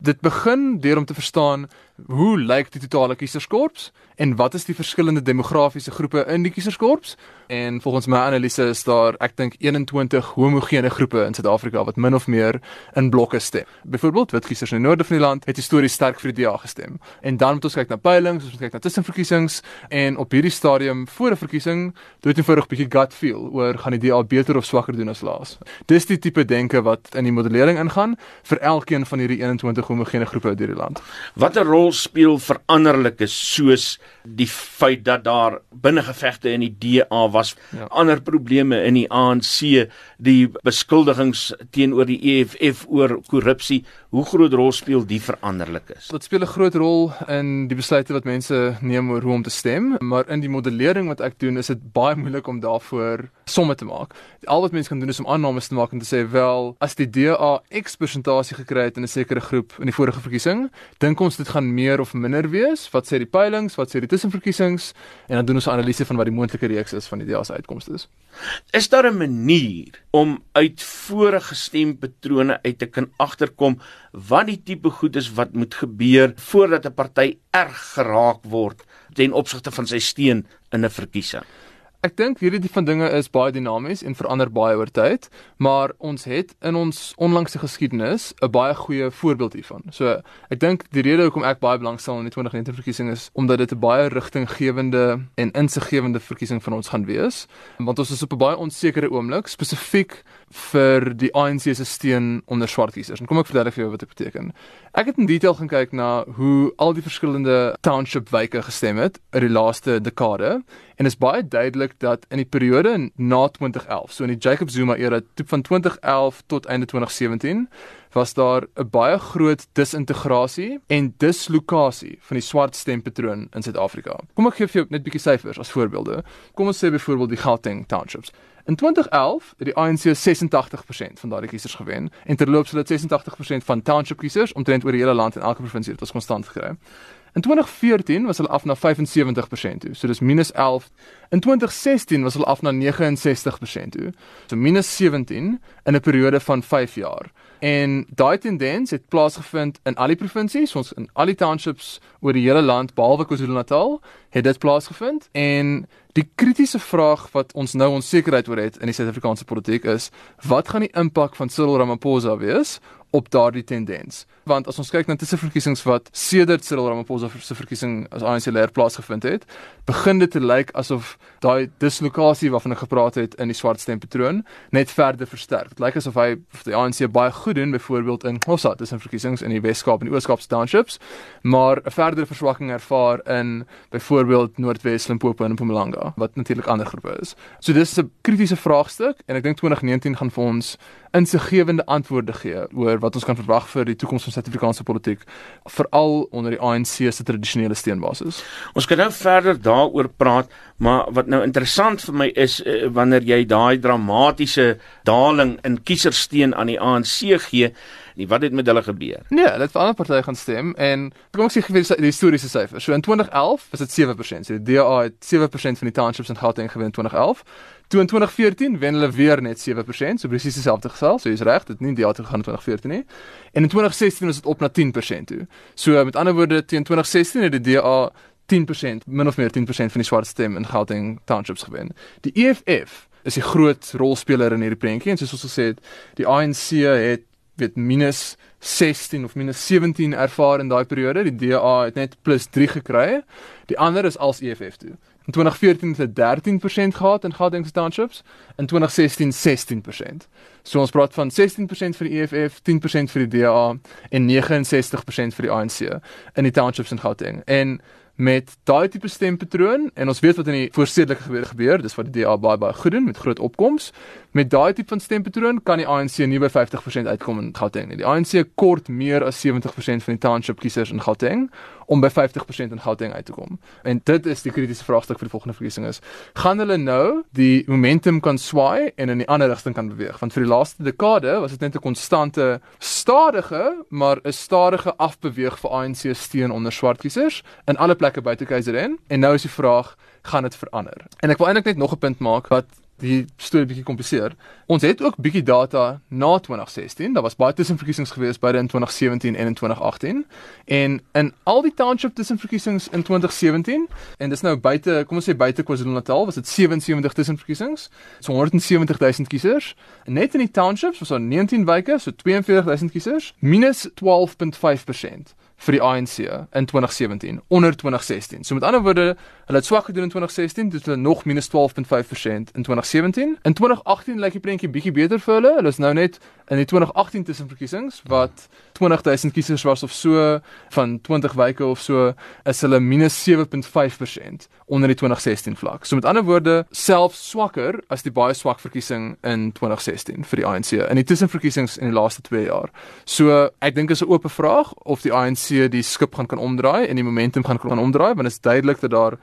Dit begin deur om te verstaan hoe lyk die totale kieserskorps en wat is die verskillende demografiese groepe in die kieserskorps? En volgens my analise is daar ek dink 21 homogene groepe in Suid-Afrika wat min of meer in blokke stem. Byvoorbeeld wit kiesers in die noorde van die land het histories sterk vir die DA gestem. En dan moet ons kyk na peilings, ons moet kyk na tussenverkiesings en op hierdie stadium voor 'n verkiesing doen dit eenvoudig 'n bietjie gut feel oor gaan die DA beter of swakker doen as laas. Dis die tipe denke wat in die modellering ingaan vir elkeen van hierdie 21 homogene groepe uit hierdie land. Watter rol speel veranderlikes soos die feit dat daar binnengevegte in die DA was, ja. ander probleme in die ANC, die beskuldigings teenoor die EFF oor korrupsie, hoe groot rol speel die veranderlikes? Dit speel 'n groot rol in die besluite wat mense neem oor hoe om te stem, maar in die modellering wat ek doen, is dit baie moeilik om daarvoor somme te maak. Al wat mense kan doen is om aannames te maak en te sê wel, as die DA X persentasie gekry het in 'n sekere groep in die vorige verkiesing, dink ons dit gaan meer of minder wees. Wat sê die peilings? Wat sê die tussenverkiesings en dan doen ons 'n analise van wat die moontlike reeks is van die DA se uitkomste is. Is daar 'n manier om uit vorige stempatrone uit te kan agterkom wat die tipe goed is wat moet gebeur voordat 'n party erg geraak word ten opsigte van sy steun in 'n verkiesing? Ek dink hierdie tipe van dinge is baie dinamies en verander baie oor tyd, maar ons het in ons onlangse geskiedenis 'n baie goeie voorbeeld hiervan. So, ek dink die rede hoekom ek baie belangstel in die 2019 verkiesing is omdat dit 'n baie rigtinggewende en insiggewende verkiesing van ons gaan wees, want ons is op 'n baie onsekere oomblik, spesifiek vir die ANC se steun onder swart kiesers. En kom ek verduidelik vir jou wat dit beteken. Ek het in detail gaan kyk na hoe al die verskillende township wyke gestem het in die laaste dekade en is baie duidelik dat in die periode na 2011, so in die Jacob Zuma era, van 2011 tot einde 2017, was daar 'n baie groot disintegrasie en dislokasie van die swart stempatroon in Suid-Afrika. Kom ek gee vir jou net 'n bietjie syfers as voorbeelde. Kom ons sê byvoorbeeld die Gauteng townships. In 2011 het die ANC 86% van daardie kiesers gewen en terloops hulle 86% van township kiesers omtrent oor die hele land en elke provinsie het ons konstant gekry. In 2014 was hulle af na 75% toe. So dis minus 11. In 2016 was hulle af na 69% toe. So minus 17 in 'n periode van 5 jaar. En daai tendens het plaasgevind in al die provinsies, ons in al die townships oor die hele land behalwe KwaZulu-Natal, het dit plaasgevind en die kritiese vraag wat ons nou onsekerheid oor het in die Suid-Afrikaanse politiek is, wat gaan die impak van Cyril Ramaphosa wees op daardie tendens. Want as ons kyk na tussen verkiesings wat sedert Cyril Ramaphosa se verkiesing as ANC leier plaasgevind het, begin dit te lyk asof daai dislokasie waarvan ek gepraat het in die swart stempatroon net verder versterk. Dit lyk asof hy die ANC baie goed doen byvoorbeeld in Hossa tussen verkiesings in die Wes-Kaap en die Oos-Kaap townships, maar 'n verdere verswakking ervaar in byvoorbeeld Noordwes, Limpopo en Mpumalanga, wat natuurlik ander groepe is. So dis 'n kritiese vraagstuk en ek dink 2019 gaan vir ons insiggewende antwoorde gee oor wat ons kan verwag vir die toekoms van Suid-Afrikaanse politiek veral onder die ANC se tradisionele steunbasis. Ons kan nou verder daaroor praat, maar wat nou interessant vir my is uh, wanneer jy daai dramatiese daling in kiesersteun aan die ANC gee, nie wat het met hulle gebeur? Nee, hulle het vir ander partye gaan stem en kom ek sê gee die historiese syfers. So in 2011 was dit 7%. So die DA het 7% van die townships in Gauteng gewen in 2011. Toe in 2014 wen hulle weer net 7%, so presies dieselfde geval. So jy's reg, dit nie die jaar gegaan in 2014 nie. En in 2016 was dit op na 10% toe. So met ander woorde teen 2016 het die DA 10%, min of meer 10% van die swart stem in Gauteng townships gewen. Die EFF is 'n groot rolspeler in hierdie prentjie en soos ons gesê het, die ANC het weet minus 16 of minus 17 ervaar in daai periode. Die DA het net plus 3 gekry. Die ander is als EFF toe. In 2014 het 13% gehad in Gauteng townships, in 2016 16%. So ons praat van 16% vir die EFF, 10% vir die DA en 69% vir die ANC in die townships in Gauteng. En met daai tipe stempatroon en ons weet wat in die voorstedelike gebeur gebeur, dis wat die DA baie baie goed doen met groot opkomste. Met daai tipe van stempatroon kan die ANC nie by 50% uitkom in Gauteng nie. Die ANC kort meer as 70% van die township kiesers in Gauteng om by 50% in Gauteng uit te kom. En dit is die kritiese vraagstuk vir die volgende verkiesing is: gaan hulle nou die momentum kan swaai en in die ander rigting kan beweeg? Want vir die laaste dekade was dit net 'n konstante stadige, maar 'n stadige afbeweeg vir ANC steun onder swart kiesers in alle plekke buite KZN. En nou is die vraag, gaan dit verander? En ek wil eintlik net nog 'n punt maak wat die storie bietjie kompliseer. Ons het ook bietjie data na 2016. Daar was baie tussenverkiesings gewees beide in 2017 en in 2018. En in al die township tussenverkiesings in 2017 en dis nou buite, kom ons sê buite KwaZulu-Natal, was dit 77 tussenverkiesings. So 170 000 kiesers. Net in die townships was daar 19 wyke, so 42 000 kiesers, minus 12.5% vir die ANC in 2017 onder 2016. So met ander woorde, hulle het swak gedoen in 2016, dit hulle nog minus 12.5% in 2017. In 2018 lyk die prentjie bietjie beter vir hulle. Hulle is nou net in die 2018 tussenverkiesings wat 20000 kiesers was of so van 20 wyke of so, is hulle minus 7.5% onder die 2016 vlak. So met ander woorde, selfs swakker as die baie swak verkiesing in 2016 vir die ANC in die tussenverkiesings in die laaste 2 jaar. So ek dink is 'n oop vraag of die ANC die skip gaan kan omdraai en die momentum gaan kan omdraai want dit is duidelik dat daar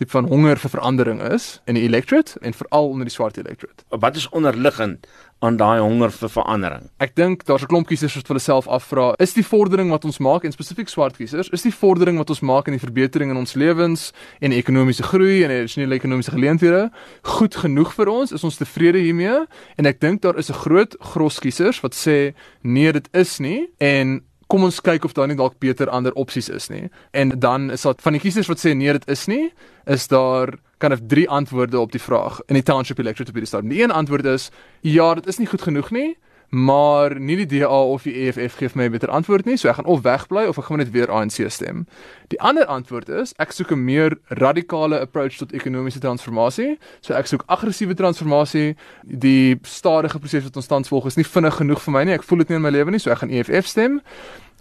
tipe van honger vir verandering is in die electorate en veral onder die swart electorate. Wat is onderliggend aan daai honger vir verandering? Ek dink daar's 'n klomp kiesers wat hulle self afvra, is die vordering wat ons maak en spesifiek swart kiesers, is die vordering wat ons maak in die verbetering in ons lewens en ekonomiese groei en addisionele ekonomiese geleenthede goed genoeg vir ons? Is ons tevrede hiermee? En ek dink daar is 'n groot gros kiesers wat sê nee, dit is nie en kom ons kyk of daar nie dalk beter ander opsies is nie. En dan is daar van die kiesers wat sê nee, dit is nie, is daar kan of drie antwoorde op die vraag in die township electorate op hierdie stadium. Die een antwoord is ja, dit is nie goed genoeg nie maar nie die DA of die EFF gee vir my 'n beter antwoord nie, so ek gaan of wegbly of ek gaan net weer ANC stem. Die ander antwoord is ek soek 'n meer radikale approach tot ekonomiese transformasie. So ek soek aggressiewe transformasie. Die stadige proses wat ons tans volg is nie vinnig genoeg vir my nie. Ek voel dit nie in my lewe nie, so ek gaan EFF stem.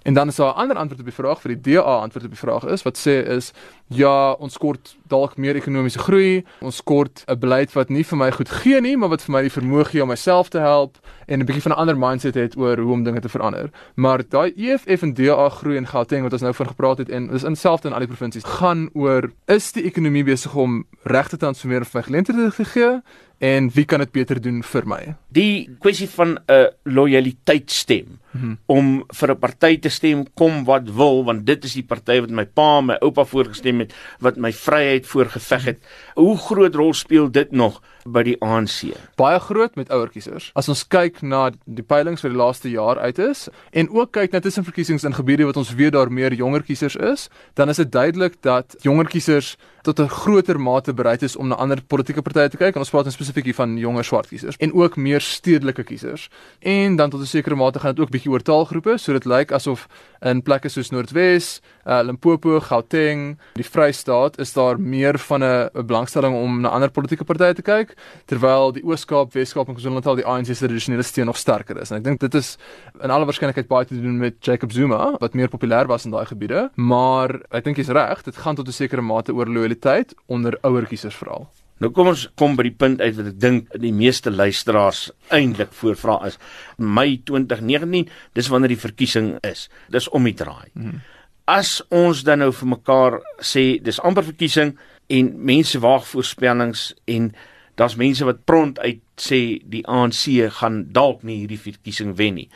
En dan is daar 'n ander antwoord op die vraag vir die DA antwoord op die vraag is wat sê is ja, ons kort dalk meer ekonomiese groei, ons kort 'n beleid wat nie vir my goed gee nie, maar wat vir my die vermoë gee om myself te help en 'n bietjie van 'n ander mindset het oor hoe om dinge te verander. Maar daai EFF en DA groei in Gauteng wat ons nou van gepraat het en dis inselfde in al die provinsies gaan oor is die ekonomie besig om reg te transformeer of my geleenthede te gee en wie kan dit beter doen vir my? Die kwessie van 'n lojaliteitsstem mm -hmm. om vir 'n party te stem kom wat wil want dit is die party wat my pa, my oupa voorgestem het wat my vryheid voorgeveg het. Hoe groot rol speel dit nog by die ANC? Baie groot met ouer kiesers. As ons kyk na die peilings vir die laaste jaar uit is en ook kyk na tussenverkiesings in gebiede wat ons weet daar meer jonger kiesers is, dan is dit duidelik dat jonger kiesers tot 'n groter mate bereid is om na ander politieke partye te kyk en ons praat spesifiek hier van jonger swart kiesers en ook meer stedelike kiesers. En dan tot 'n sekere mate gaan dit ook bietjie oor taalgroepe, so dit lyk asof in plekke soos Noordwes, uh, Limpopo, Gauteng, die Vrystaat is daar meer van 'n belangstelling om na ander politieke partye te kyk, terwyl die Oos-Kaap, Wes-Kaap en KwaZulu-Natal die ANC se tradisionele steun nog sterker is. En ek dink dit is in alle waarskynlikheid baie te doen met Jacob Zuma wat meer populêr was in daai gebiede, maar ek dink jy's reg, dit gaan tot 'n sekere mate oor loyaliteit onder ouer kiesers veral. Nou kom ons kom by die punt uit wat ek dink die meeste luisteraars eintlik voorvra is. Mei 2019, dis wanneer die verkiesing is. Dis om die draai. Hmm. As ons dan nou vir mekaar sê dis amper verkiesing en mense waag voorspellings en daar's mense wat pront uit sê die ANC gaan dalk nie hierdie verkiesing wen nie.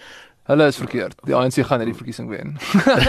Hulle is verkeerd. Die ANC gaan hierdie verkiesing wen.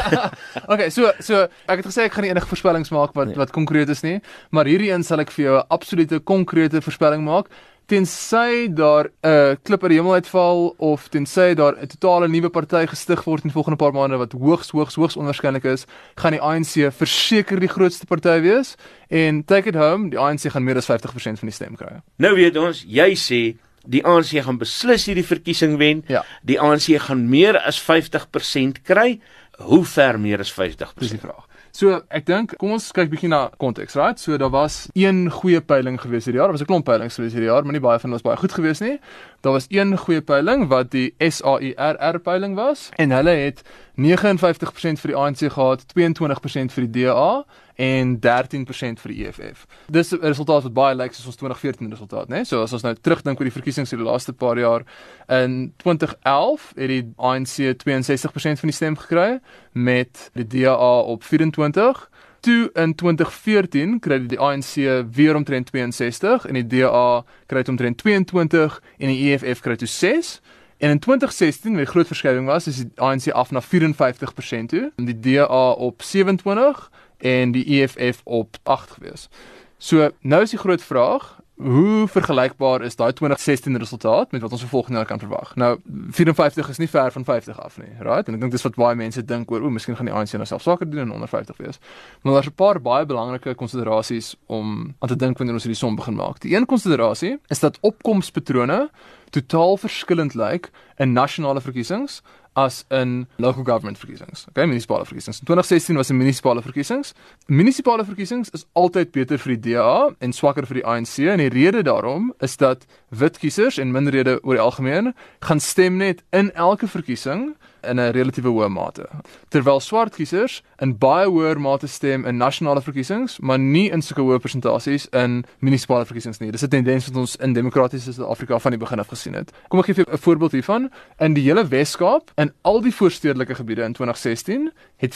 okay, so so ek het gesê ek gaan nie enige voorspellings maak wat nee. wat konkreet is nie, maar hierdie een sal ek vir jou 'n absolute konkrete voorspelling maak tensy daar 'n uh, klip uit die hemel uitval of tensy daar 'n totale nuwe party gestig word in die volgende paar maande wat hoogs hoogs hoogs onwaarskynlik is, gaan die ANC verseker die grootste party wees en take it home, die ANC gaan meer as 50% van die stem kry. Nou weet ons, jy sê die ANC gaan beslis hierdie verkiesing wen. Ja. Die ANC gaan meer as 50% kry. Hoe ver meer as 50%? Dis die vraag. So ek dink kom ons kyk bietjie na konteks, right? So daar was een goeie peiling gewees hierdie jaar. Daar was 'n klomp peilings gewees hierdie jaar, maar nie baie van hulle was baie goed gewees nie. Daar was een goeie peiling wat die SAIRR peiling was en hulle het 59% vir die ANC gehad, 22% vir die DA en 13% vir die EFF. Dis 'n resultaat wat baie lyk soos ons 2014 resultaat, né? So as ons nou terugdink oor die verkiesings in die laaste paar jaar, in 2011 het die ANC 62% van die stem gekry met die DA op 24 toe in 2014 kry die ANC weer omtrent 62 en die DA kry omtrent 22 en die EFF kry toe 6 En in 2016, met die groot verskywing was, is die ANC af na 54% toe, en die DA op 27 en die EFF op 8 gewees. So, nou is die groot vraag, hoe vergelykbaar is daai 2016 resultaat met wat ons volgende jaar kan verwag? Nou 54 is nie ver van 50 af nie, right? En ek dink dis wat baie mense dink oor, o, miskien gaan die ANC nou self swakker doen en onder 50 wees. Maar daar's 'n paar baie belangrike konsiderasies om aan te dink wanneer ons hierdie som begin maak. Die een konsiderasie is dat opkomspatrone totaal verskillend lyk in nasionale verkiesings as in local government verkiesings. Okay, munisipale verkiesings. In 2016 was 'n munisipale verkiesings. Munisipale verkiesings is altyd beter vir die DA en swakker vir die ANC en die rede daarom is dat wit kiesers en minderhede oor die algemeen gaan stem net in elke verkiesing in 'n relatiewe hoë mate. Terwyl swart kiesers in baie hoër mate stem in nasionale verkiesings, maar nie in sulke hoë persentasies in munisipale verkiesings nie. Dis 'n tendens wat ons in demokratiese Suid-Afrika van die begin af gesien het. Kom ek gee vir 'n voorbeeld hiervan. In die hele Wes-Kaap, in al die voorstedelike gebiede in 2016, het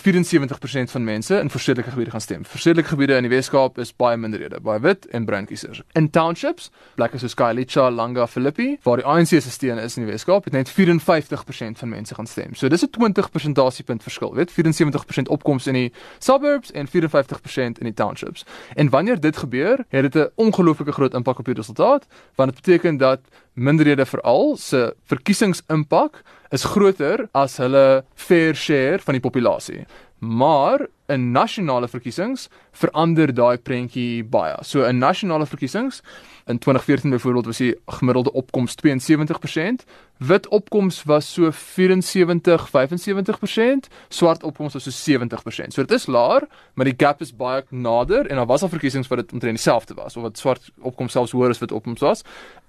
74% van mense in voorstedelike gebiede gaan stem. Voorstedelike gebiede in die Wes-Kaap is baie minderhede, baie wit en bruin kiesers. In townships, plekke soos Khayelitsha, Langa, Philippi, waar die ANC se steun is in die Wes-Kaap, het net 54% van mense gaan stem. So dis 'n 20 persentasiepunt verskil, weet? 74% opkoms in die suburbs en 54% in die townships. En wanneer dit gebeur, het dit 'n ongelooflike groot impak op die resultaat, want dit beteken dat minderhede veral se verkiesingsimpak is groter as hulle fair share van die populasie. Maar in nasionale verkiesings verander daai prentjie baie. So in nasionale verkiesings in 2014 byvoorbeeld was die gemiddelde opkoms 72%, wit opkoms was so 74 75%, swart opkoms was so 70%. So dit is laer, maar die gap is baie nader en daar was al verkiesings wat dit omtrent dieselfde was of wat swart opkoms selfs hoër as wit opkoms was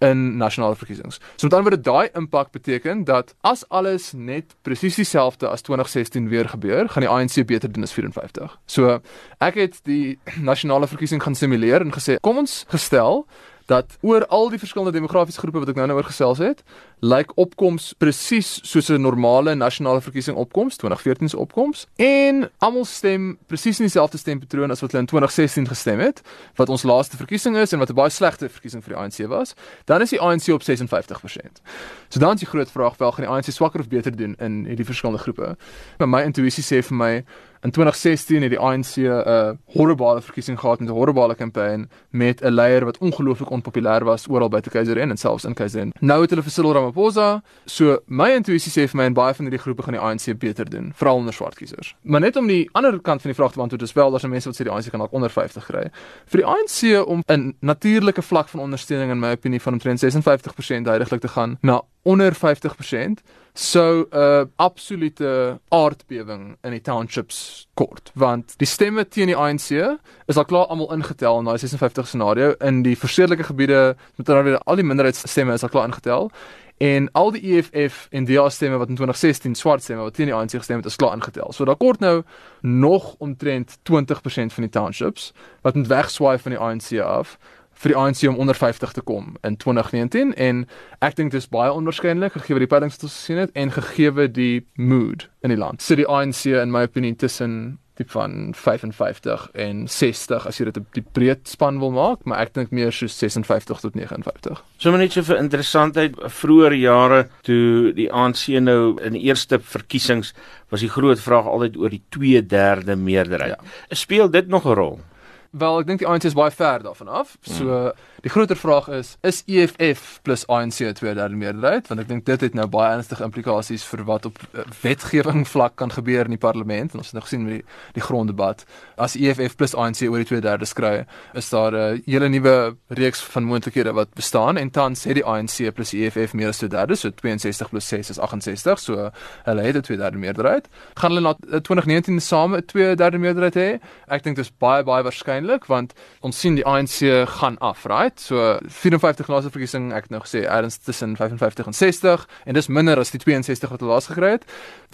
in nasionale verkiesings. So met ander woorde daai impak beteken dat as alles net presies dieselfde as 2016 weer gebeur, gaan die ANC beter doen as 54. So ek het die nasionale verkiesing gaan simuleer en gesê kom ons gestel dat oor al die verskillende demografiese groepe wat ek nou nou oor gesels het, lyk opkoms presies soos 'n normale nasionale verkiesing opkoms, 2014 se opkoms, en almal stem presies in dieselfde stempatroon as wat hulle in 2016 gestem het, wat ons laaste verkiesing is en wat 'n baie slegte verkiesing vir die ANC was, dan is die ANC op 56%. So dan is die groot vraag, wel gaan die ANC swakker of beter doen in hierdie verskillende groepe? Maar my intuïsie sê vir my In 2016 het die ANC 'n uh, horribale verkiesing gehad met 'n horribale kampanje met 'n leier wat ongelooflik onpopulêr was oral by te KZN en selfs in KZN. Nou het hulle vir Cyril Ramaphosa, so my intuïsie sê vir my en baie van hierdie groepe gaan die ANC beter doen, veral onder swart kiesers. Maar net om die ander kant van die vraag te beantwoord, is wel daar's mense wat sê die ANC kan dalk onder 50 kry. Vir die ANC om 'n natuurlike vlak van ondersteuning in my opinie van omtrent 56% heidaglik te gaan na onder 50% sou 'n uh, absolute aardbewing in die townships kort want die stemme teen die ANC is al klaar almal ingetel in daai 56 scenario in die versedelike gebiede met dan weer al die minderheidsstemme is al klaar ingetel en al die EFF en DA stemme wat in 2016 swart stemme wat teen die ANC gestem het is klaar ingetel. So daar kort nou nog omtrent 20% van die townships wat moet wegswaai van die ANC af vir die ANC om onder 50 te kom in 2019 en ek dink dis baie onwaarskynlik gegee die peilings wat ons gesien het en gegee die mood in die land. So die ANC in my opinie tussen tipe van 55 en 60 as jy dit op die breed span wil maak, maar ek dink meer soos 56 tot 59. So net so vir interessantheid, vroeër jare toe die ANC nou in die eerste verkiesings was die groot vraag altyd oor die 2/3 meerderheid. Ja. Speel dit nog 'n rol? Wel, ek dink die ANC is baie ver daarvan af. So mm. die groter vraag is, is EFF plus ANC 'n tweederde meerderheid? Want ek dink dit het nou baie ernstige implikasies vir wat op uh, wetgewing vlak kan gebeur in die parlement. En ons het nou gesien met die die gronddebat. As EFF plus ANC oor die tweederde skry, is daar 'n uh, hele nuwe reeks van moontlikhede wat bestaan en tans het die ANC plus EFF meer as tweederde, so 62 plus 6 is 68. So hulle het 'n tweederde meerderheid. Gaan hulle na 2019 uh, same 'n tweederde meerderheid hê? Ek dink dit is baie baie waarskynlik waarskynlik want ons sien die ANC gaan af, right? So 54 laaste verkiesing, ek het nou gesê erns tussen 55 en 60 en dis minder as die 62 wat hulle laas gekry het.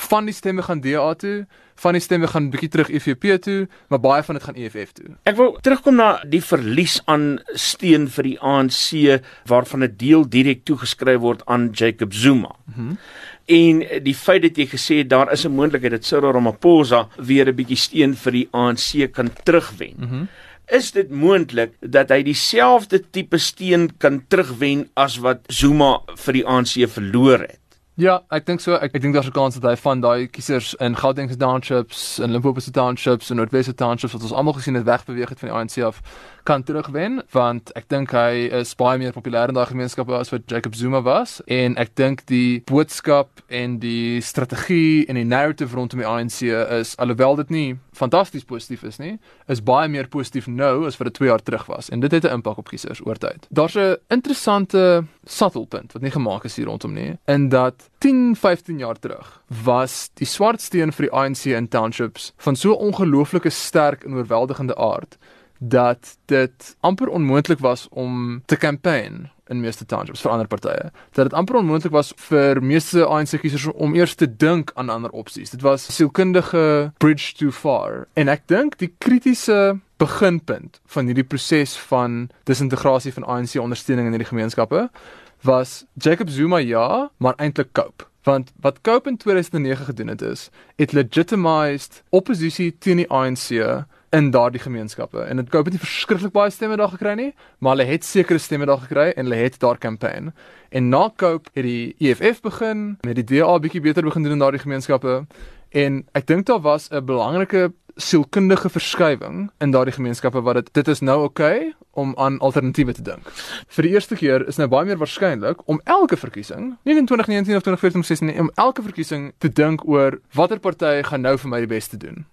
Van die stemme gaan DA toe, van die stemme gaan bietjie terug EFF toe, maar baie van dit gaan EFF toe. Ek wil terugkom na die verlies aan steun vir die ANC waarvan 'n deel direk toegeskryf word aan Jacob Zuma. Mhm. Mm en die feit dat jy gesê het daar is 'n moontlikheid dat Cyril Ramaphosa weer 'n bietjie steun vir die ANC kan terugwen. Mm -hmm. Is dit moontlik dat hy dieselfde tipe steun kan terugwen as wat Zuma vir die ANC verloor het? Ja, ek dink so. Ek, ek dink daar's 'n kans dat hy van daai kiesers in Gauteng se townships en Limpopo se townships en Noordwes se townships wat ons almal gesien het wegbeweeg het van die ANC af kan terugwen want ek dink hy is baie meer populêr in daai gemeenskappe as wat Jacob Zuma was en ek dink die boodskap en die strategie en die narrative rondom die ANC is alhoewel dit nie fantasties positief is nie, is baie meer positief nou as wat dit 2 jaar terug was en dit het 'n impak op kiesers oor tyd. Daar's 'n interessante subtle punt wat nie gemaak is hier rondom nie in dat 10, 15 jaar terug was die swart steen vir die ANC in townships van so ongelooflike sterk en oorweldigende aard dat dit amper onmoontlik was om te campaign in meeste townships vir ander partye. Dat dit amper onmoontlik was vir meeste ANC kiesers om eers te dink aan ander opsies. Dit was sielkundige bridge too far. En ek dink die kritiese beginpunt van hierdie proses van disintegrasie van ANC ondersteuning in hierdie gemeenskappe was Jacob Zuma ja, maar eintlik Cope. Want wat Cope in 2009 gedoen het is, it legitimized oppositie teen die ANC in daardie gemeenskappe. En dit Cope het nie verskriklik baie stemme daar gekry nie, maar hulle het sekere stemme daar gekry en hulle het daar kampanje. En na Cope het die EFF begin, met die DA bietjie beter begin doen in daardie gemeenskappe. En ek dink daar was 'n belangrike sielkundige verskywing in daardie gemeenskappe wat dit dit is nou oukei okay om aan alternatiewe te dink. Vir die eerste keer is nou baie meer waarskynlik om elke verkiesing, nie in 2019 of 2014 of 2016 nie, om elke verkiesing te dink oor watter party gaan nou vir my die beste doen